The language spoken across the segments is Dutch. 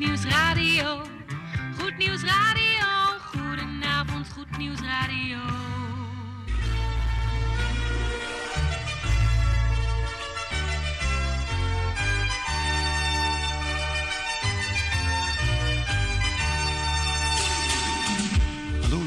Nieuws Radio. Goed Nieuws Radio. Goedenavond, Goed Nieuws Radio.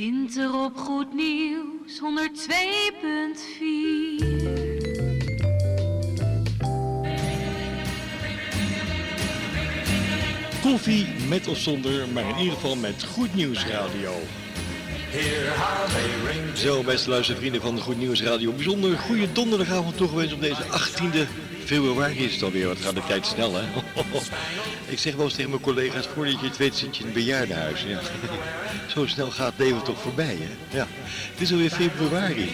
Winter op Goed Nieuws 102.4. Koffie met of zonder, maar in ieder geval met Goed Nieuws Radio. Zo, beste luistervrienden van de Goed Nieuws Radio. Bijzonder goede donderdagavond toegewezen op deze 18e februari is het alweer. Wat gaat de tijd snel, hè? Ik zeg wel eens tegen mijn collega's, voordat je het weet zit je in een bejaardenhuis. Ja. Zo snel gaat het leven toch voorbij, hè? Ja. Het is alweer februari.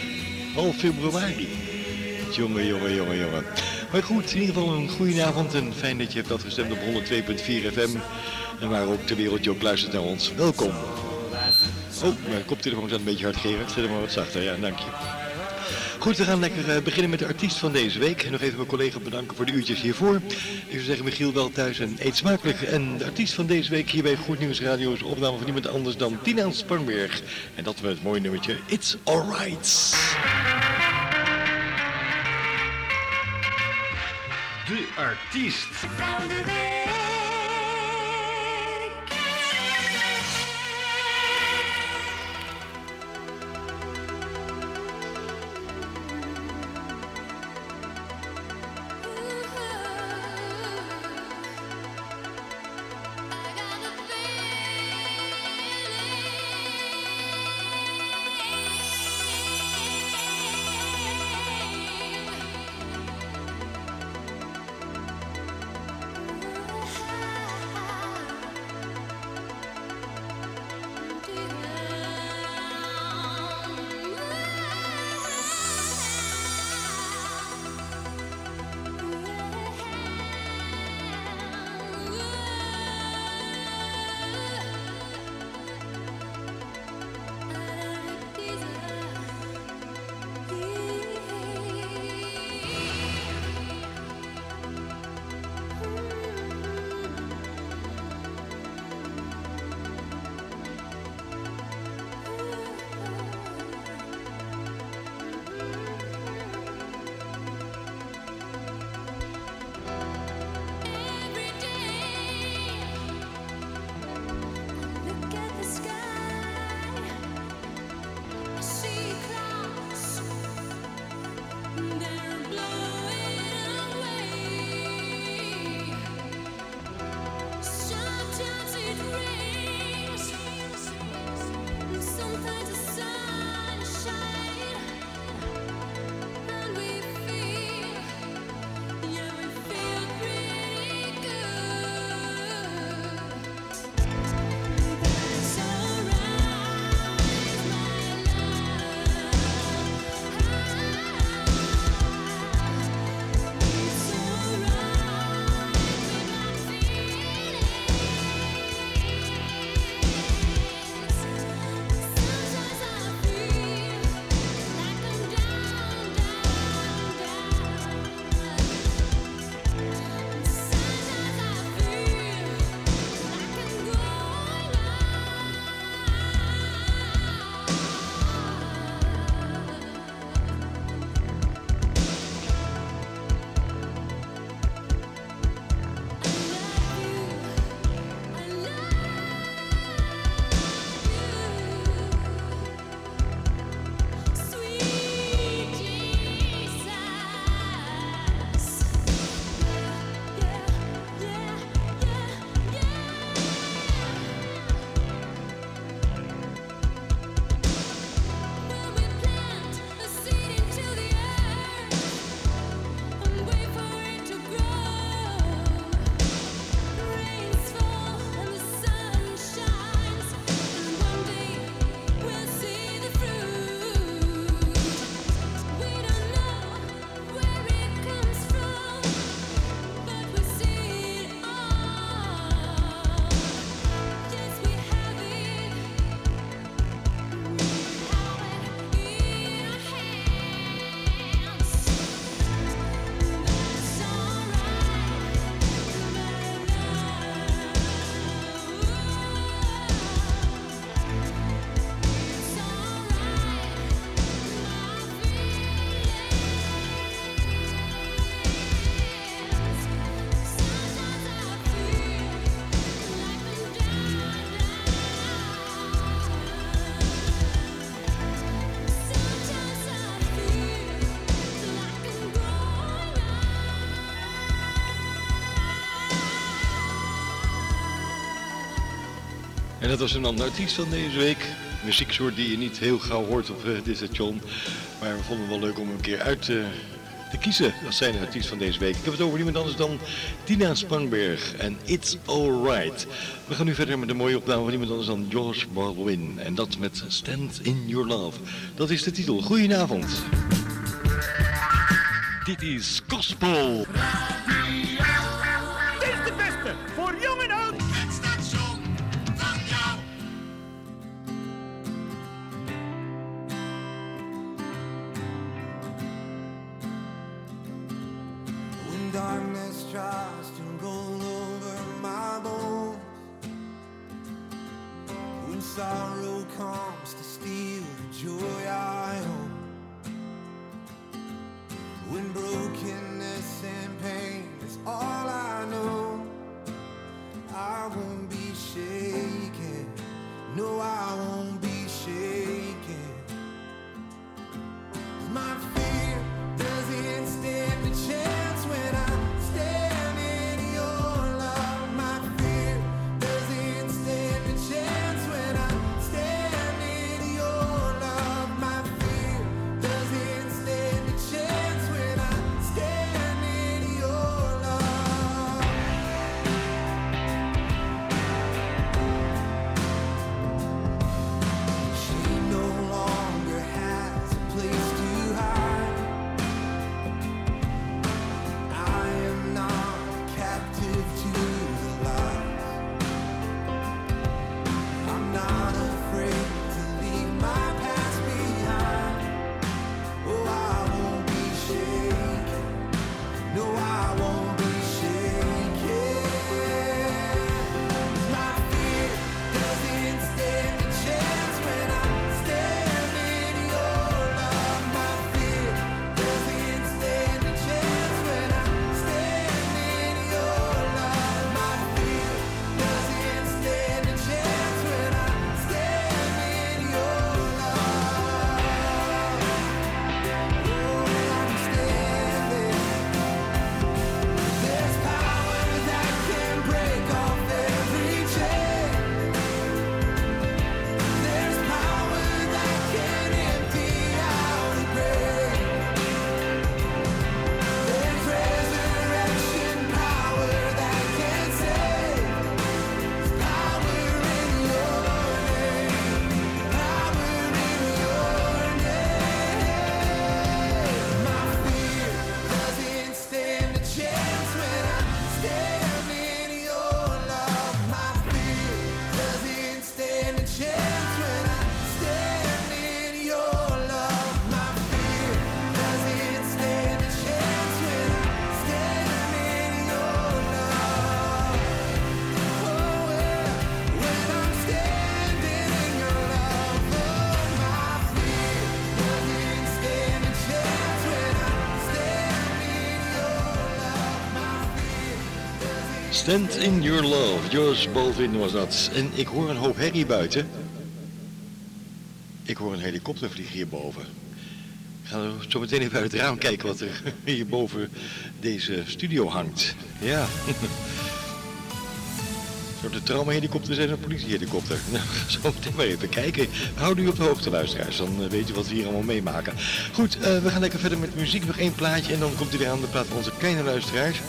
Half februari. Jongen, jongen, jongen, jongen. Maar goed, in ieder geval een goede avond en fijn dat je hebt afgestemd op 102.4 FM. En waar ook ter wereld je ook luistert naar ons. Welkom. Oh, mijn koptelefoon staat een beetje hard, Gerard. Zet hem maar wat zachter, ja, dank je. Goed, we gaan lekker eh, beginnen met de artiest van deze week. En nog even mijn collega bedanken voor de uurtjes hiervoor. Ik zou zeggen, Michiel, wel thuis en eet smakelijk. En de artiest van deze week hier bij Goed Nieuws Radio is opname van niemand anders dan Tina Spanberg. En dat met het mooie nummertje It's Alright. De artiest. Van de week. En dat was een ander artiest van deze week. Muzieksoort die je niet heel gauw hoort op uh, dit station. Maar we vonden het wel leuk om een keer uit uh, te kiezen als zijn artiest van deze week. Ik heb het over niemand anders dan Tina Spangberg en It's Alright. We gaan nu verder met een mooie opname van niemand anders dan George Baldwin. En dat met Stand in Your Love. Dat is de titel. Goedenavond. Dit is Gospel. Stand in Your Love. George Baldwin was dat. En ik hoor een hoop herrie buiten. Ik hoor een helikopter vliegen hierboven. Ik ga zo meteen even uit het raam kijken wat er hier boven deze studio hangt. Ja. Een soort traumahelikopter en een politiehelikopter. Nou, zo meteen maar even kijken. Houd u op de hoogte, luisteraars. Dan eh, weet u wat we hier allemaal meemaken. Goed, eh, we gaan lekker verder met muziek. Nog één plaatje en dan komt u weer aan de plaat van onze kleine luisteraars.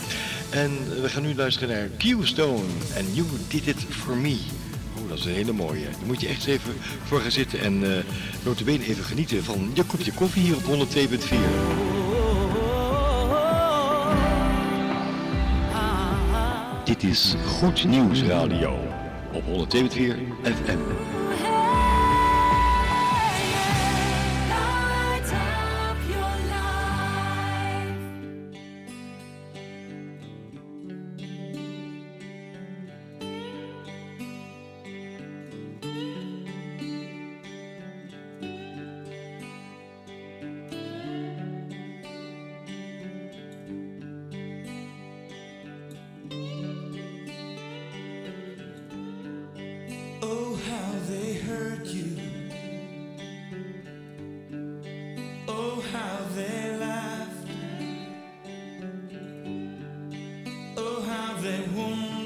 En we gaan nu luisteren naar Q-Stone. En You Did It For Me. Oh, dat is een hele mooie. Daar moet je echt even voor gaan zitten en uh, notabene even genieten van je kopje koffie hier op 102.4. Dit is Goed Nieuws Radio op 102.4 FM.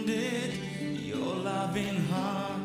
Wounded your loving heart.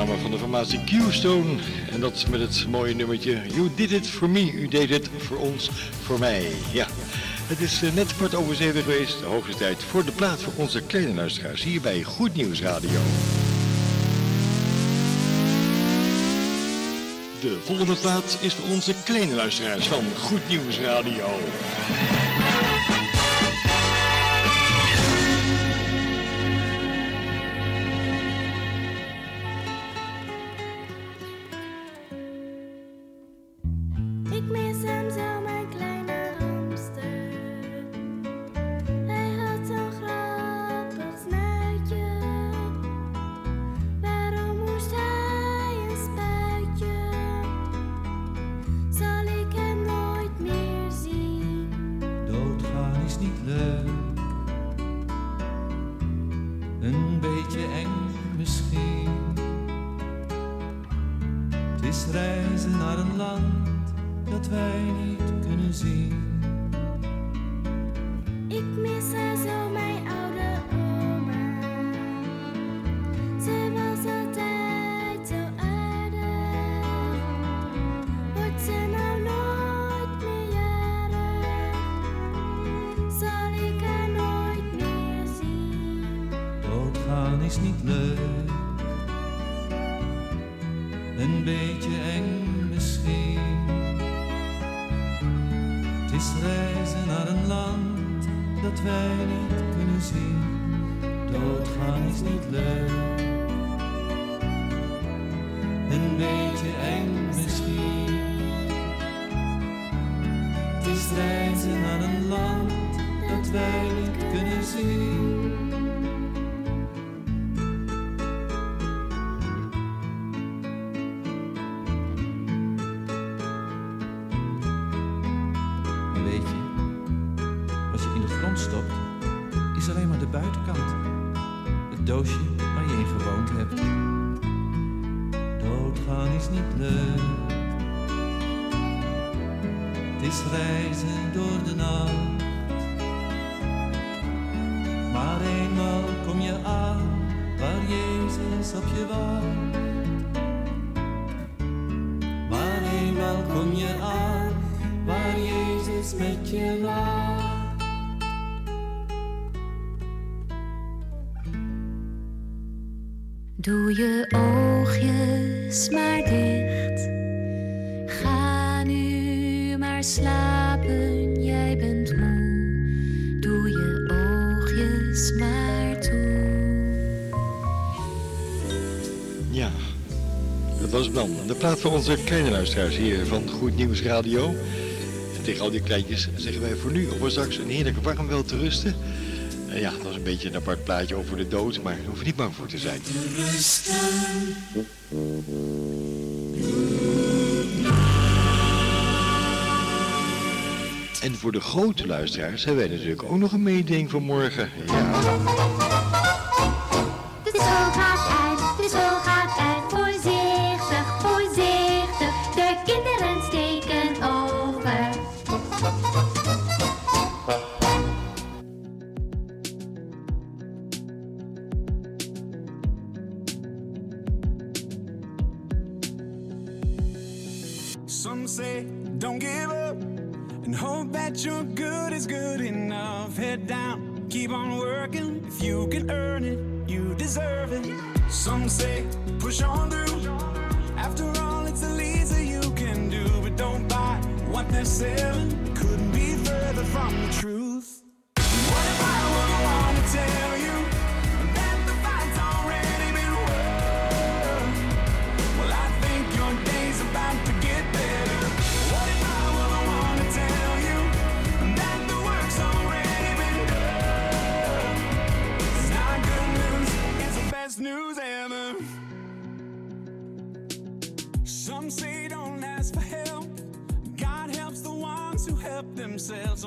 Opname van de formatie Q-Stone. En dat met het mooie nummertje You Did It For Me. U deed het voor ons, voor mij. Ja, het is eh, net kwart over zeven geweest. De hoogste tijd voor de plaat voor onze kleine luisteraars. Hier bij Goed Nieuws Radio. De volgende plaat is voor onze kleine luisteraars van Goed Nieuws Radio. Is reizen naar een land dat wij niet kunnen zien. Je oogjes maar dicht. Ga nu maar slapen, jij bent moe. Doe je oogjes maar toe. Ja, dat was dan. De plaat voor onze kleine luisteraars hier van Goed Nieuws Radio. En tegen al die kleintjes zeggen wij voor nu of straks een heerlijke warm wel te rusten. En ja, dat is een beetje een apart plaatje over de dood, maar daar hoef je niet bang voor te zijn. En voor de grote luisteraars hebben wij natuurlijk ook nog een meeding voor morgen. Ja.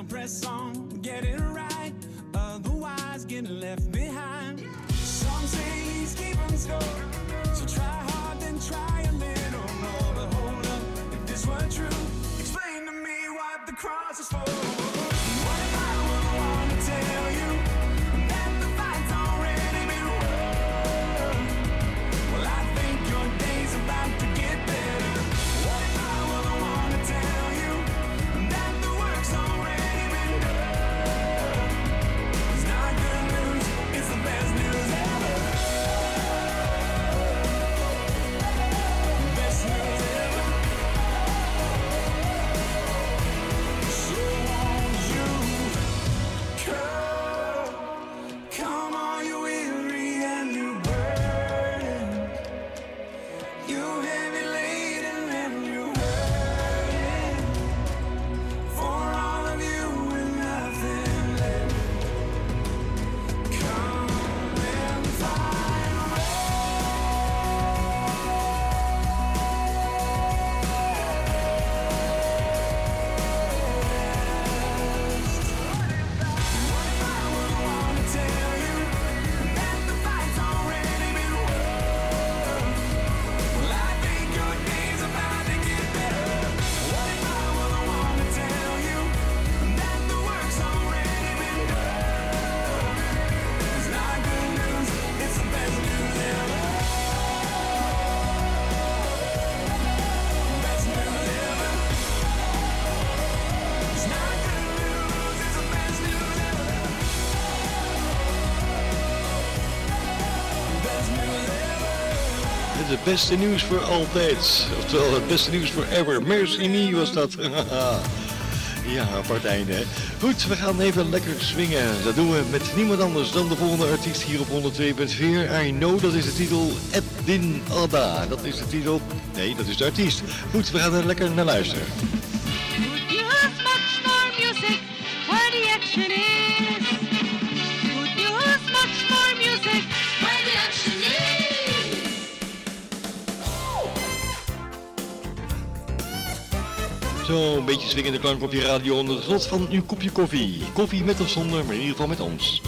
So press on, get it right. Otherwise, get left behind. Some say he's keeping score. So try hard, then try a little more. But hold up, if this were true, explain to me what the cross is for. Het beste nieuws voor altijd. Oftewel, het beste nieuws forever. Mercy Me was dat. ja, apart. Goed, we gaan even lekker swingen. Dat doen we met niemand anders dan de volgende artiest hier op 102.4. I know, dat is de titel. Edwin Alba, dat is de titel. Nee, dat is de artiest. Goed, we gaan er lekker naar luisteren. Music, action. Zo, een beetje swingende klank op je radio onder het genot van uw kopje koffie. Koffie met of zonder, maar in ieder geval met ons.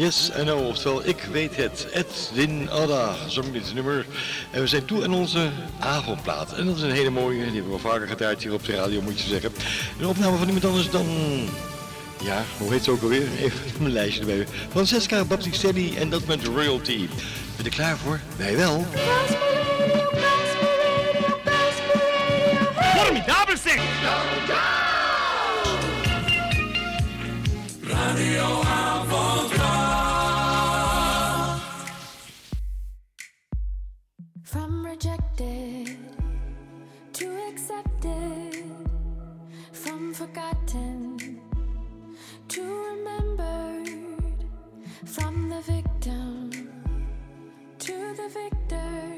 Yes I know, oftewel ik weet het. Edwin Adda zong dit nummer. En we zijn toe aan onze avondplaat. En dat is een hele mooie, die hebben we vaker gedraaid hier op de radio moet je zeggen. Een opname van iemand anders dan... Ja, hoe heet ze ook alweer? Even mijn lijstje erbij. Francesca Baptistelli en dat met Royalty. Ben je er klaar voor? Wij wel. Formidabel zeg! From from forgotten to remembered, from the victim to the victor.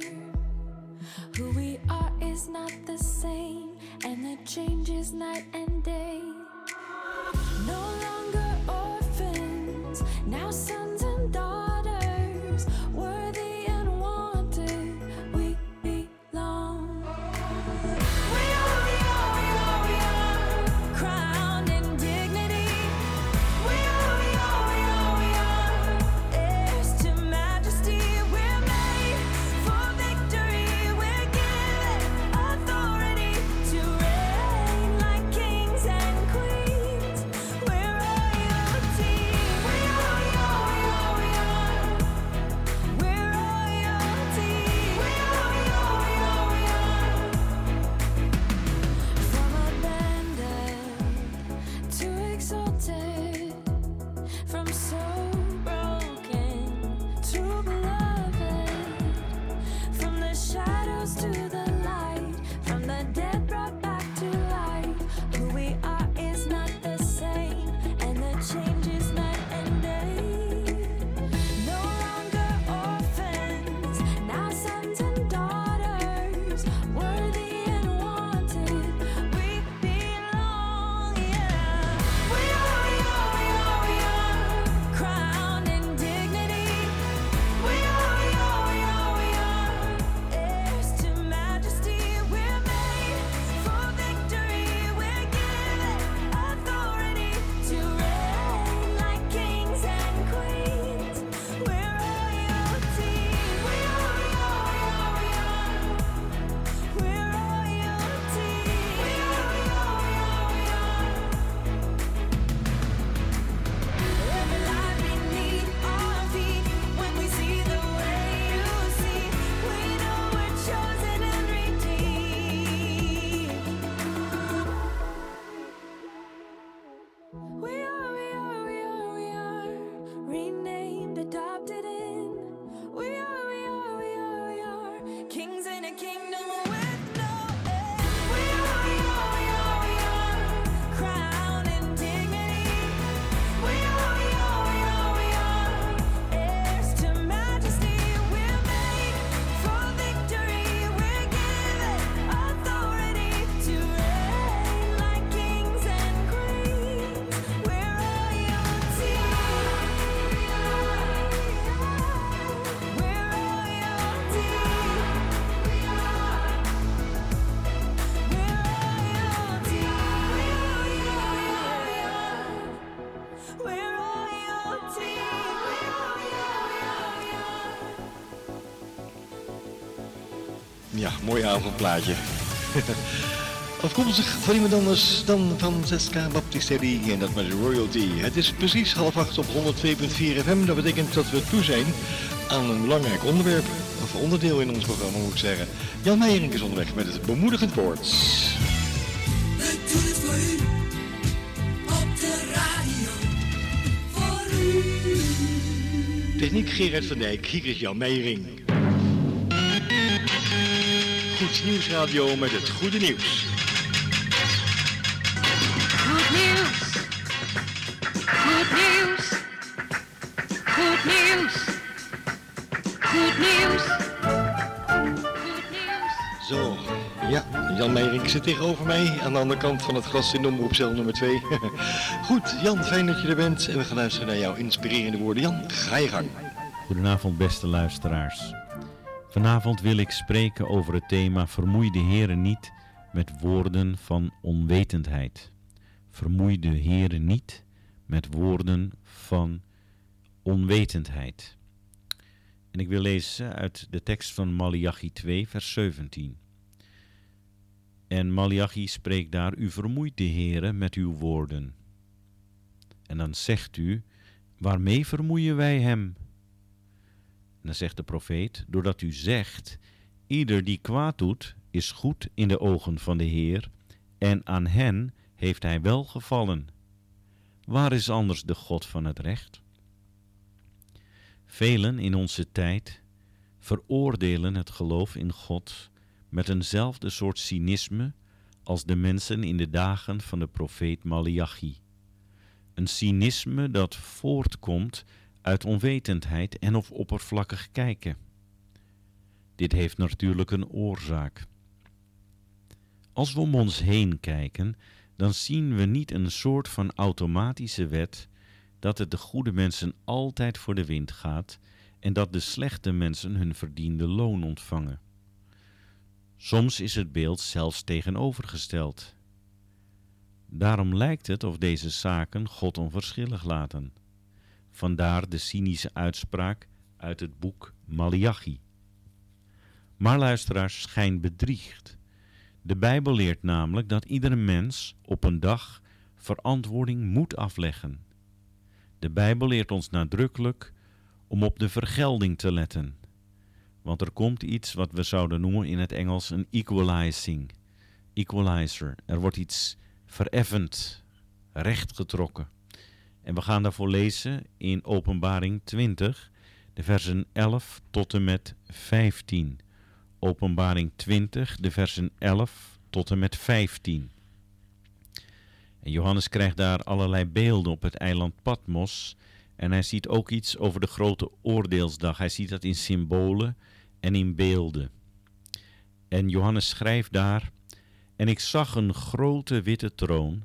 Who we are is not the same, and the change is night and day. No longer orphans, now sons Ja, mooi avondplaatje. Afkomstig van iemand anders dan Francesca Baptistelli en dat met Royalty. Het is precies half acht op 102.4 FM. Dat betekent dat we toe zijn aan een belangrijk onderwerp, of onderdeel in ons programma moet ik zeggen. Jan Meijering is onderweg met het bemoedigend woord. We doen het voor u. Op de radio. Voor u. Techniek Gerard van Dijk, hier is Jan Meijering. Goed Nieuwsradio met het goede nieuws. Good news. Good news. Good news. Good news. Zo, ja, Jan Meijering zit tegenover mij aan de andere kant van het glas in omroepcel nummer 2. Goed, Jan, fijn dat je er bent en we gaan luisteren naar jouw inspirerende woorden. Jan, ga je gang. Goedenavond beste luisteraars. Vanavond wil ik spreken over het thema Vermoei de Heren niet met woorden van onwetendheid. Vermoei de Heren niet met woorden van onwetendheid. En ik wil lezen uit de tekst van Malachi 2, vers 17. En Malachi spreekt daar, u vermoeit de Heren met uw woorden. En dan zegt u, waarmee vermoeien wij hem? Dan zegt de profeet, doordat u zegt, ieder die kwaad doet, is goed in de ogen van de Heer, en aan hen heeft hij wel gevallen. Waar is anders de God van het recht? Velen in onze tijd veroordelen het geloof in God met eenzelfde soort cynisme als de mensen in de dagen van de profeet Malachi. Een cynisme dat voortkomt uit onwetendheid en of oppervlakkig kijken. Dit heeft natuurlijk een oorzaak. Als we om ons heen kijken, dan zien we niet een soort van automatische wet dat het de goede mensen altijd voor de wind gaat en dat de slechte mensen hun verdiende loon ontvangen. Soms is het beeld zelfs tegenovergesteld. Daarom lijkt het of deze zaken God onverschillig laten. Vandaar de cynische uitspraak uit het boek Malachi. Maar luisteraars, schijn bedriegt. De Bijbel leert namelijk dat iedere mens op een dag verantwoording moet afleggen. De Bijbel leert ons nadrukkelijk om op de vergelding te letten. Want er komt iets wat we zouden noemen in het Engels een equalizing. Equalizer. Er wordt iets vereffend, rechtgetrokken. En we gaan daarvoor lezen in Openbaring 20, de versen 11 tot en met 15. Openbaring 20, de versen 11 tot en met 15. En Johannes krijgt daar allerlei beelden op het eiland Patmos. En hij ziet ook iets over de grote oordeelsdag. Hij ziet dat in symbolen en in beelden. En Johannes schrijft daar: En ik zag een grote witte troon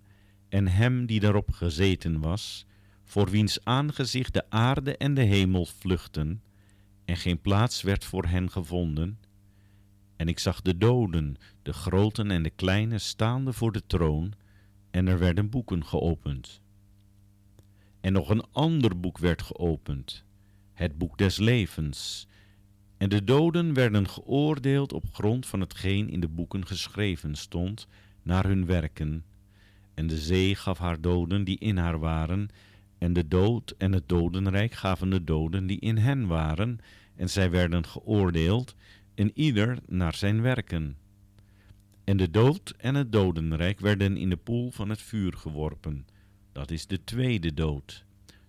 en hem die daarop gezeten was, voor wiens aangezicht de aarde en de hemel vluchten, en geen plaats werd voor hen gevonden. En ik zag de doden, de groten en de kleine, staande voor de troon, en er werden boeken geopend. En nog een ander boek werd geopend, het boek des levens. En de doden werden geoordeeld op grond van hetgeen in de boeken geschreven stond, naar hun werken. En de zee gaf haar doden die in haar waren, en de dood en het dodenrijk gaven de doden die in hen waren, en zij werden geoordeeld, en ieder naar zijn werken. En de dood en het dodenrijk werden in de poel van het vuur geworpen. Dat is de tweede dood,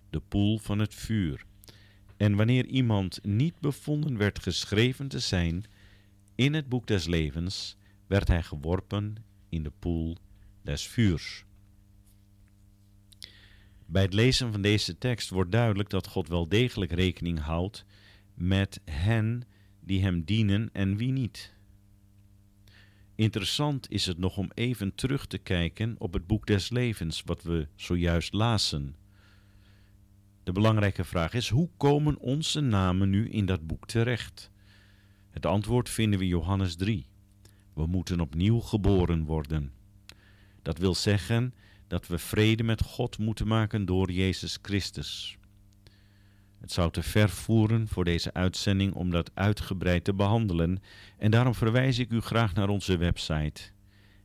de poel van het vuur. En wanneer iemand niet bevonden werd geschreven te zijn In het boek des levens werd hij geworpen in de poel des vuurs. Bij het lezen van deze tekst wordt duidelijk dat God wel degelijk rekening houdt met hen die hem dienen en wie niet. Interessant is het nog om even terug te kijken op het boek des levens, wat we zojuist lazen. De belangrijke vraag is: hoe komen onze namen nu in dat boek terecht? Het antwoord vinden we in Johannes 3. We moeten opnieuw geboren worden. Dat wil zeggen dat we vrede met God moeten maken door Jezus Christus. Het zou te ver voeren voor deze uitzending om dat uitgebreid te behandelen en daarom verwijs ik u graag naar onze website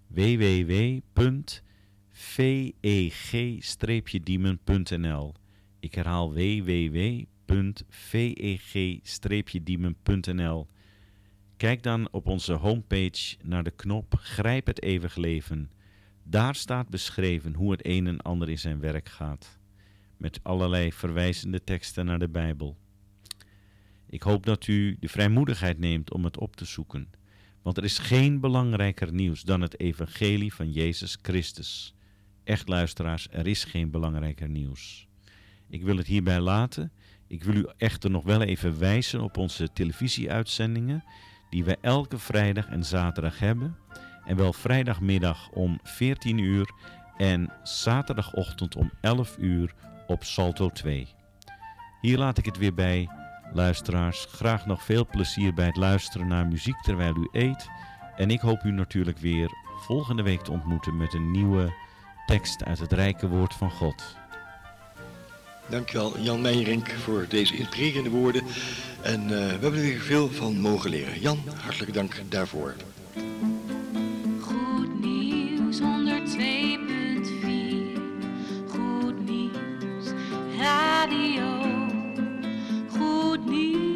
www.veg-diemen.nl Ik herhaal www.veg-diemen.nl Kijk dan op onze homepage naar de knop Grijp het eeuwig leven. Daar staat beschreven hoe het een en ander in zijn werk gaat met allerlei verwijzende teksten naar de Bijbel. Ik hoop dat u de vrijmoedigheid neemt om het op te zoeken, want er is geen belangrijker nieuws dan het evangelie van Jezus Christus. Echt luisteraars, er is geen belangrijker nieuws. Ik wil het hierbij laten. Ik wil u echter nog wel even wijzen op onze televisieuitzendingen die wij elke vrijdag en zaterdag hebben. En wel vrijdagmiddag om 14 uur en zaterdagochtend om 11 uur op Salto 2. Hier laat ik het weer bij. Luisteraars, graag nog veel plezier bij het luisteren naar muziek terwijl u eet. En ik hoop u natuurlijk weer volgende week te ontmoeten met een nieuwe tekst uit het rijke woord van God. Dankjewel Jan Meijerink voor deze inspirerende woorden. En eh, we hebben er weer veel van mogen leren. Jan, hartelijk dank daarvoor. Radio. Goed nieuws.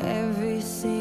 every single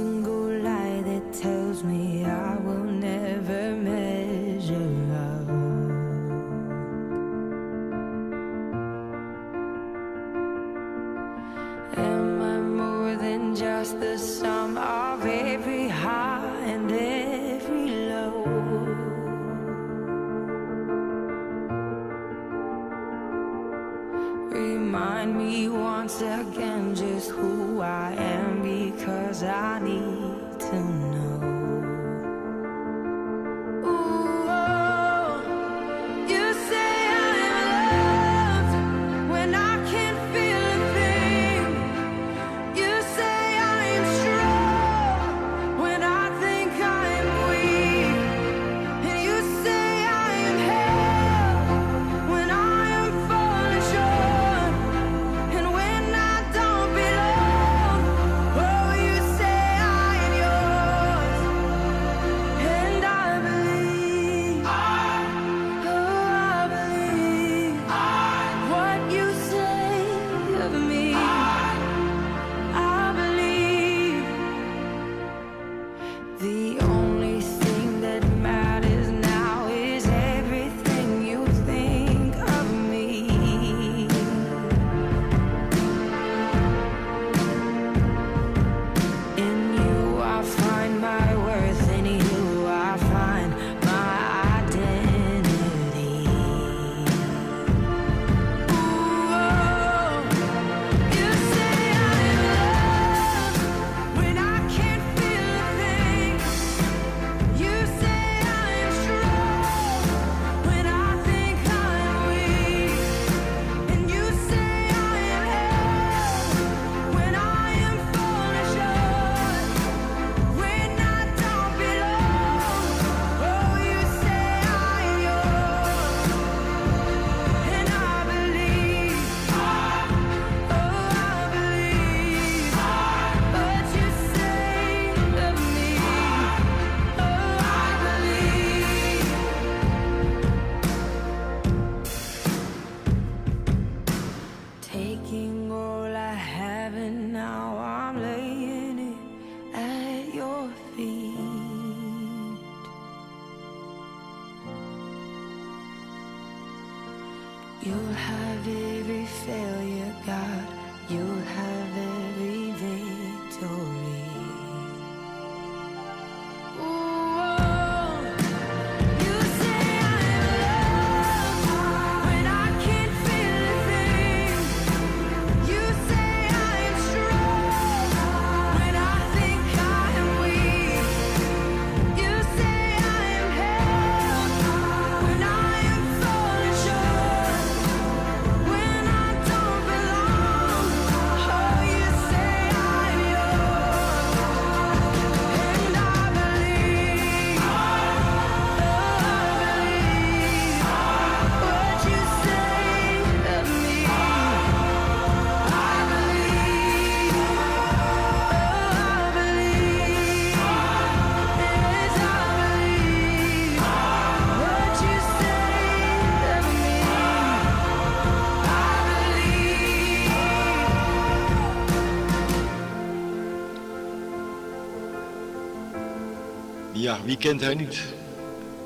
Ja, wie kent haar niet?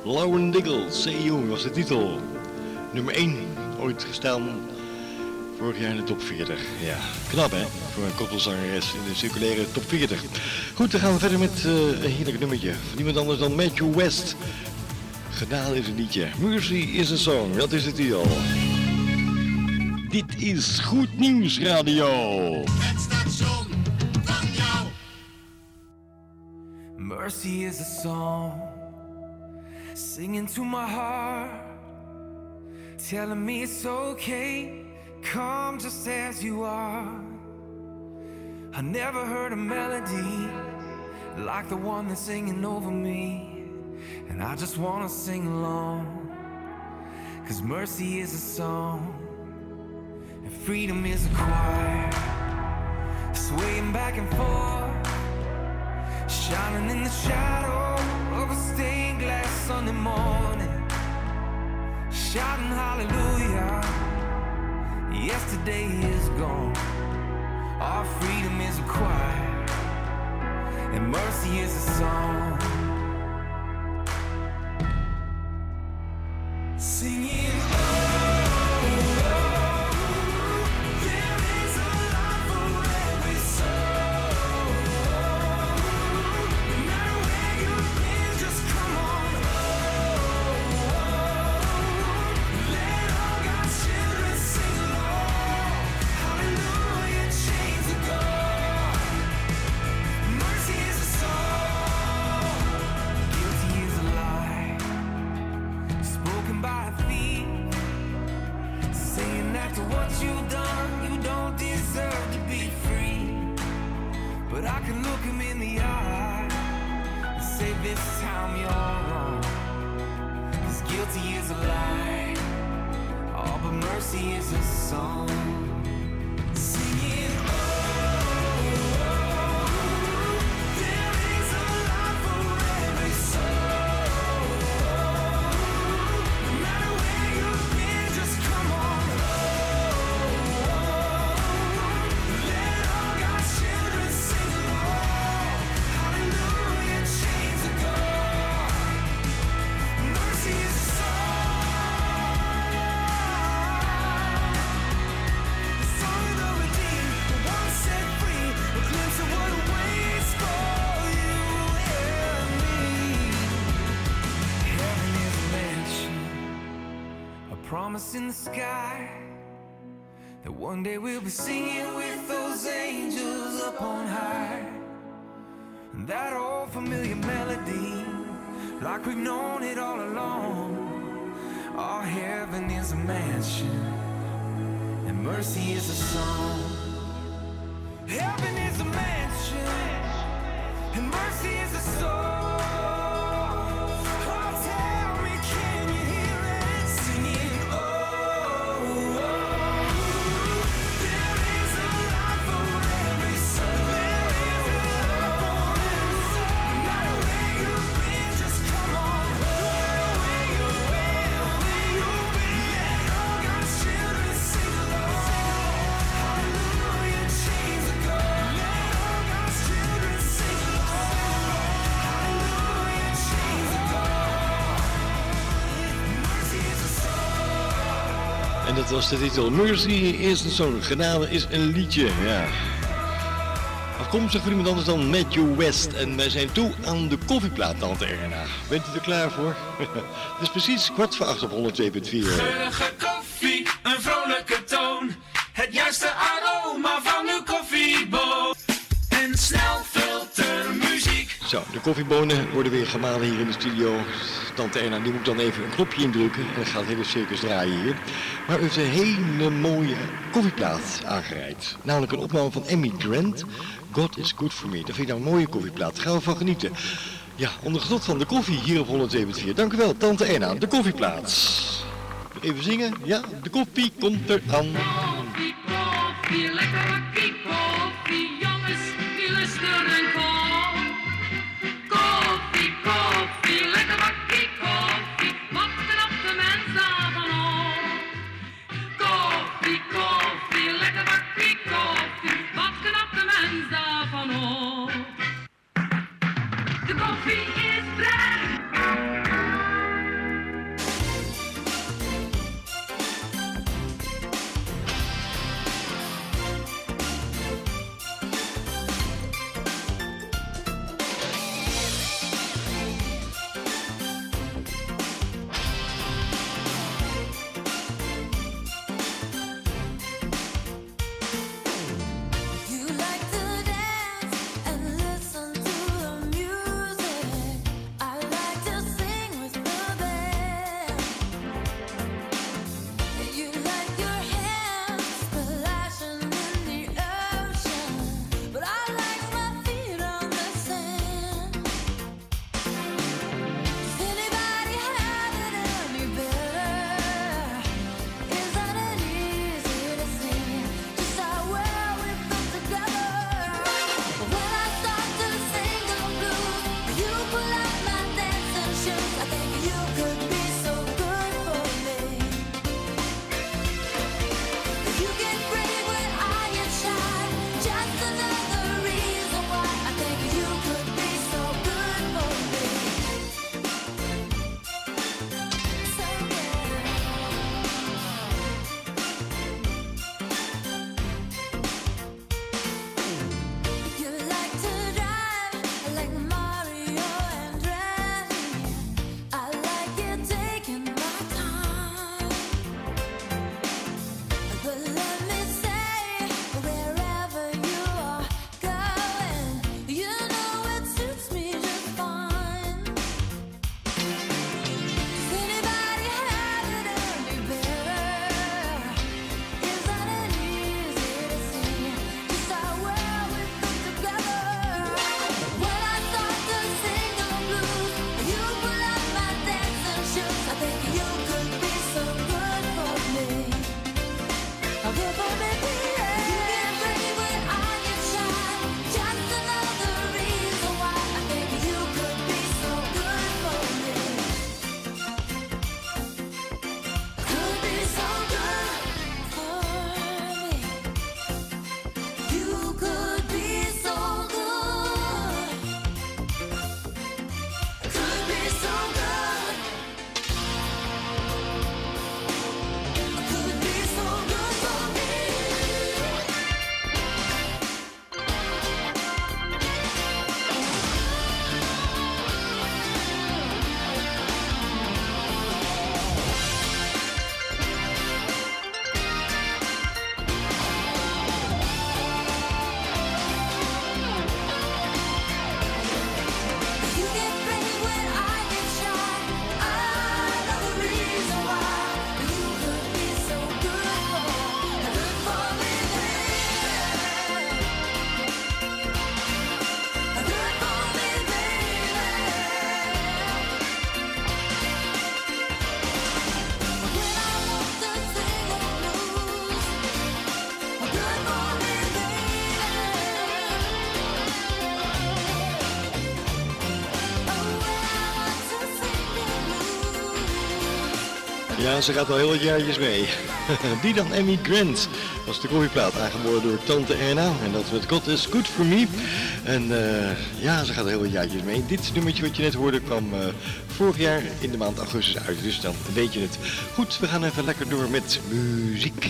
Lauren Diggle, Young was de titel. Nummer 1, ooit gestaan vorig jaar in de top 40. Ja, knap hè, voor een koppelzangeres in de circulaire top 40. Goed, dan gaan we verder met eh, een heerlijk nummertje. Van niemand anders dan Matthew West. Gedaan is een liedje. Mercy is a song, dat is de titel. Dit is Goed Nieuws Radio. Mercy is a song singing to my heart, telling me it's okay. Come just as you are. I never heard a melody like the one that's singing over me, and I just wanna sing along. Cause mercy is a song, and freedom is a choir, swaying back and forth shining in the shadow of a stained glass Sunday morning, shouting hallelujah. Yesterday is gone, our freedom is a choir, and mercy is a song. Promise in the sky. That one day we'll be singing with those angels up on high. And that old familiar melody, like we've known it all along. Our heaven is a mansion, and mercy is a song. Heaven is a mansion, and mercy is a song. Dat was de titel Mercy is een song. Genade is een liedje, ja. Afkomstig van iemand anders dan Matthew West. En wij zijn toe aan de koffieplaat, Tante Erna. Bent u er klaar voor? Het is precies kwart voor acht op 102.4. Geurige koffie, een vrolijke toon. Het juiste Zo, de koffiebonen worden weer gemalen hier in de studio. Tante Erna, die moet dan even een knopje indrukken en dan gaat hele circus draaien hier. Maar u heeft een hele mooie koffieplaat aangereikt. Namelijk een opname van Emmy Grant. God is good for me. Dat vind ik nou een mooie koffieplaat. Daar gaan we van genieten. Ja, onder genot van de koffie hier op 174. Dank u wel, Tante Erna. De koffieplaat. Even zingen. Ja, de koffie komt eraan. Koffie, koffie, lekker Ze gaat al heel wat jaartjes mee. Die dan Emmy Grant was de koffieplaat aangeboden door tante Erna. En dat werd God is Good For Me. En eh, ja, ze gaat al heel wat jaartjes mee. Dit nummertje wat je net hoorde kwam eh, vorig jaar in de maand augustus uit. Dus dan weet je het. Goed, we gaan even lekker door met muziek.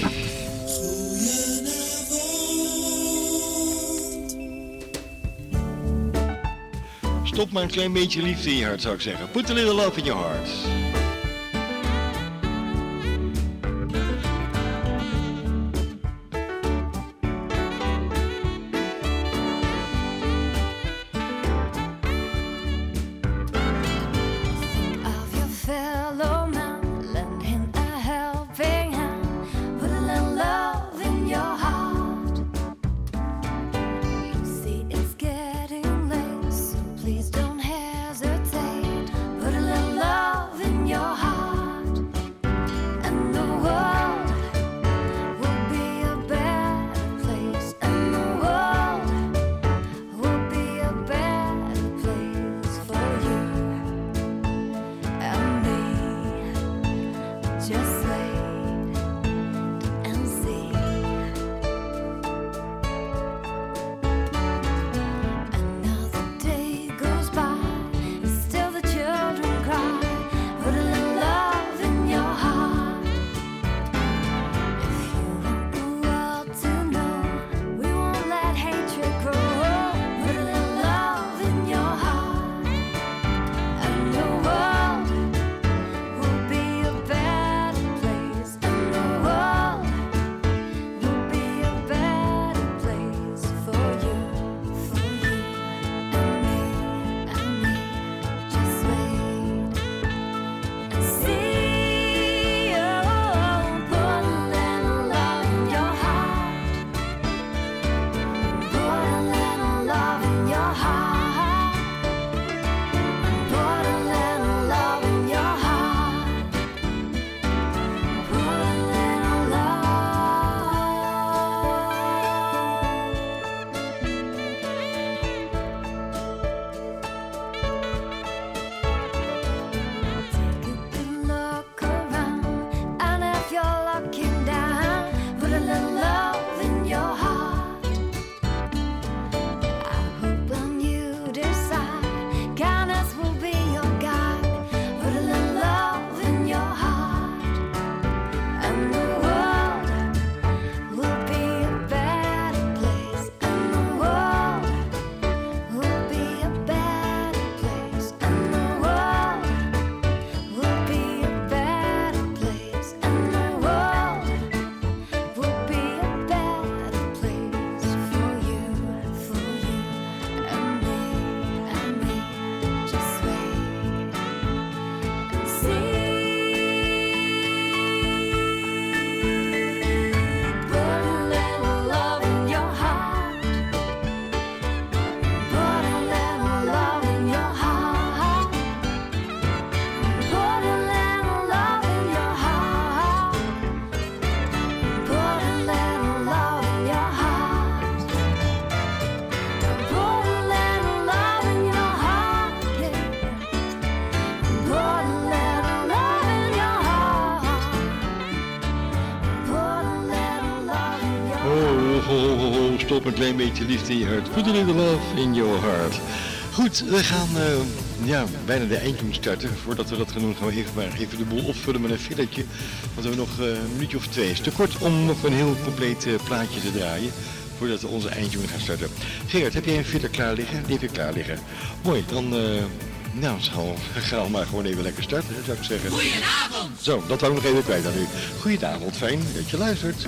Stop maar een klein beetje liefde in je hart, zou ik zeggen. Put a little love in your heart. Klein beetje liefde in je hart. Put a little love in your heart. Goed, we gaan eh, ja, bijna de eindtune starten. Voordat we dat gaan doen, gaan we even, maar even de boel opvullen met een filletje. Want we hebben nog eh, een minuutje of twee. Het is te kort om nog een heel compleet eh, plaatje te draaien. Voordat we onze eindtune gaan starten. Gerard, heb jij een filler klaar liggen? Die heb klaar liggen. Mooi, dan nou, gaan we, gaan we maar gewoon even lekker starten, zou ik zeggen. Goedenavond. Zo, dat wou ik nog even kwijt aan u. Goedenavond, fijn dat je luistert.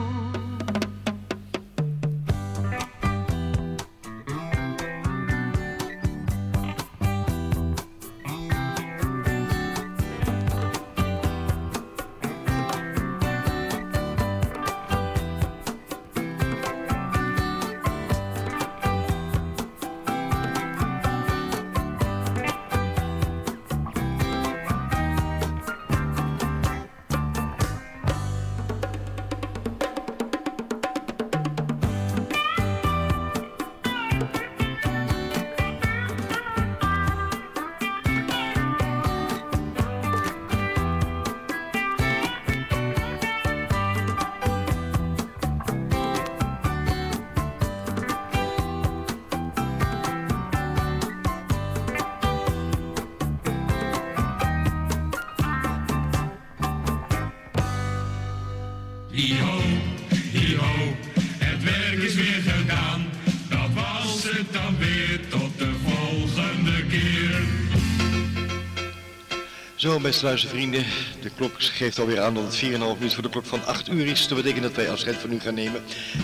Zo, beste luistervrienden, de klok geeft alweer aan dat het 4,5 minuut voor de klok van 8 uur is. Dat betekent dat wij afscheid van u gaan nemen.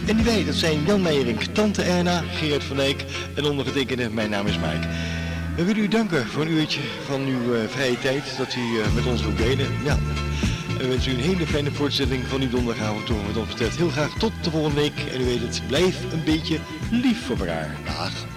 En wij, dat zijn Jan Meijerink, Tante Erna, Geert van Dijk en ondergetekende, mijn naam is Mike. We willen u danken voor een uurtje van uw eh, vrije tijd dat u eh, met ons wilt delen. Ja. En we wensen u een hele fijne voortzetting van uw donderdagavond toe. Wat ons betreft heel graag tot de volgende week. En u weet het, blijf een beetje lief voor elkaar. Dag.